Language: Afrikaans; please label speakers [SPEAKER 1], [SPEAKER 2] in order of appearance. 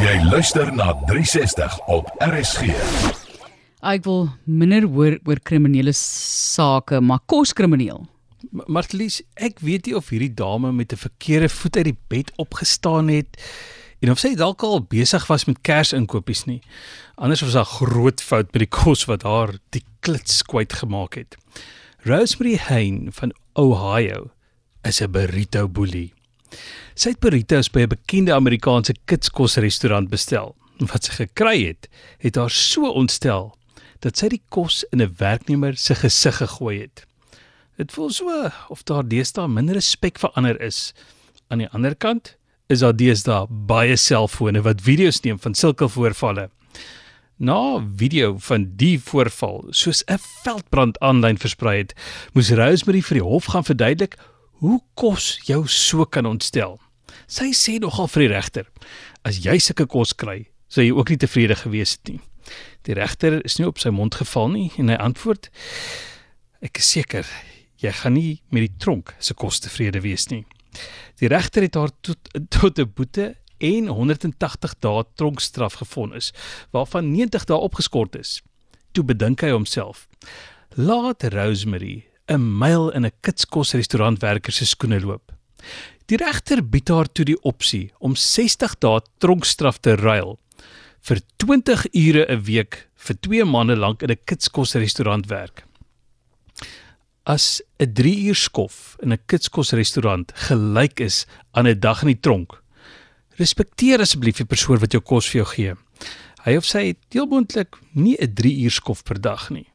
[SPEAKER 1] Jy luister na 360 op RSG.
[SPEAKER 2] Ek wil minder hoor oor kriminele sake, maar koskrimineel.
[SPEAKER 3] Ma- Martelies, ek weet nie of hierdie dame met 'n verkeerde voet uit die bed opgestaan het en of sy dalk al besig was met kersinkopies nie. Anders was daar groot fout met die kos wat haar die klits kwyt gemaak het. Rosemary Hein van Ohio is 'n burrito boelie. Sy het burritos by 'n bekende Amerikaanse kitskosrestaurant bestel. Wat sy gekry het, het haar so ontstel dat sy die kos in 'n werknemer se gesig gegooi het. Dit voel so of daar deesdae minder respek vir ander is. Aan die ander kant is daar deesdae baie selfone wat video's neem van sulke voorvalle. Na video van die voorval soos 'n veldbrand aanlyn versprei het, moes Rosemary vir die hof gaan verduidelik hoe kos jou so kan ontstel. Sy sê nogal vir die regter: "As jy sulke kos kry, sou jy ook nie tevrede gewees het nie." Die regter is nie op sy mond geval nie en hy antwoord: "Ek is seker jy gaan nie met die tronk se kos tevrede wees nie." Die regter het haar tot tot 'n boete en 180 dae tronkstraf gevonnis, waarvan 90 dae opgeskort is. Toe bedink hy homself: "Laat Rosemary 'n myl in 'n kitskosrestaurantwerker se skoene loop." Die regter bied haar toe die opsie om 60 dae tronkstraf te ruil vir 20 ure 'n week vir 2 maande lank in 'n kitskosrestaurant werk. As 'n 3 uur skof in 'n kitskosrestaurant gelyk is aan 'n dag in die tronk, respekteer asseblief die persoon wat jou kos vir jou gee. Hy of sy het heel moontlik nie 'n 3 uur skof per dag nie.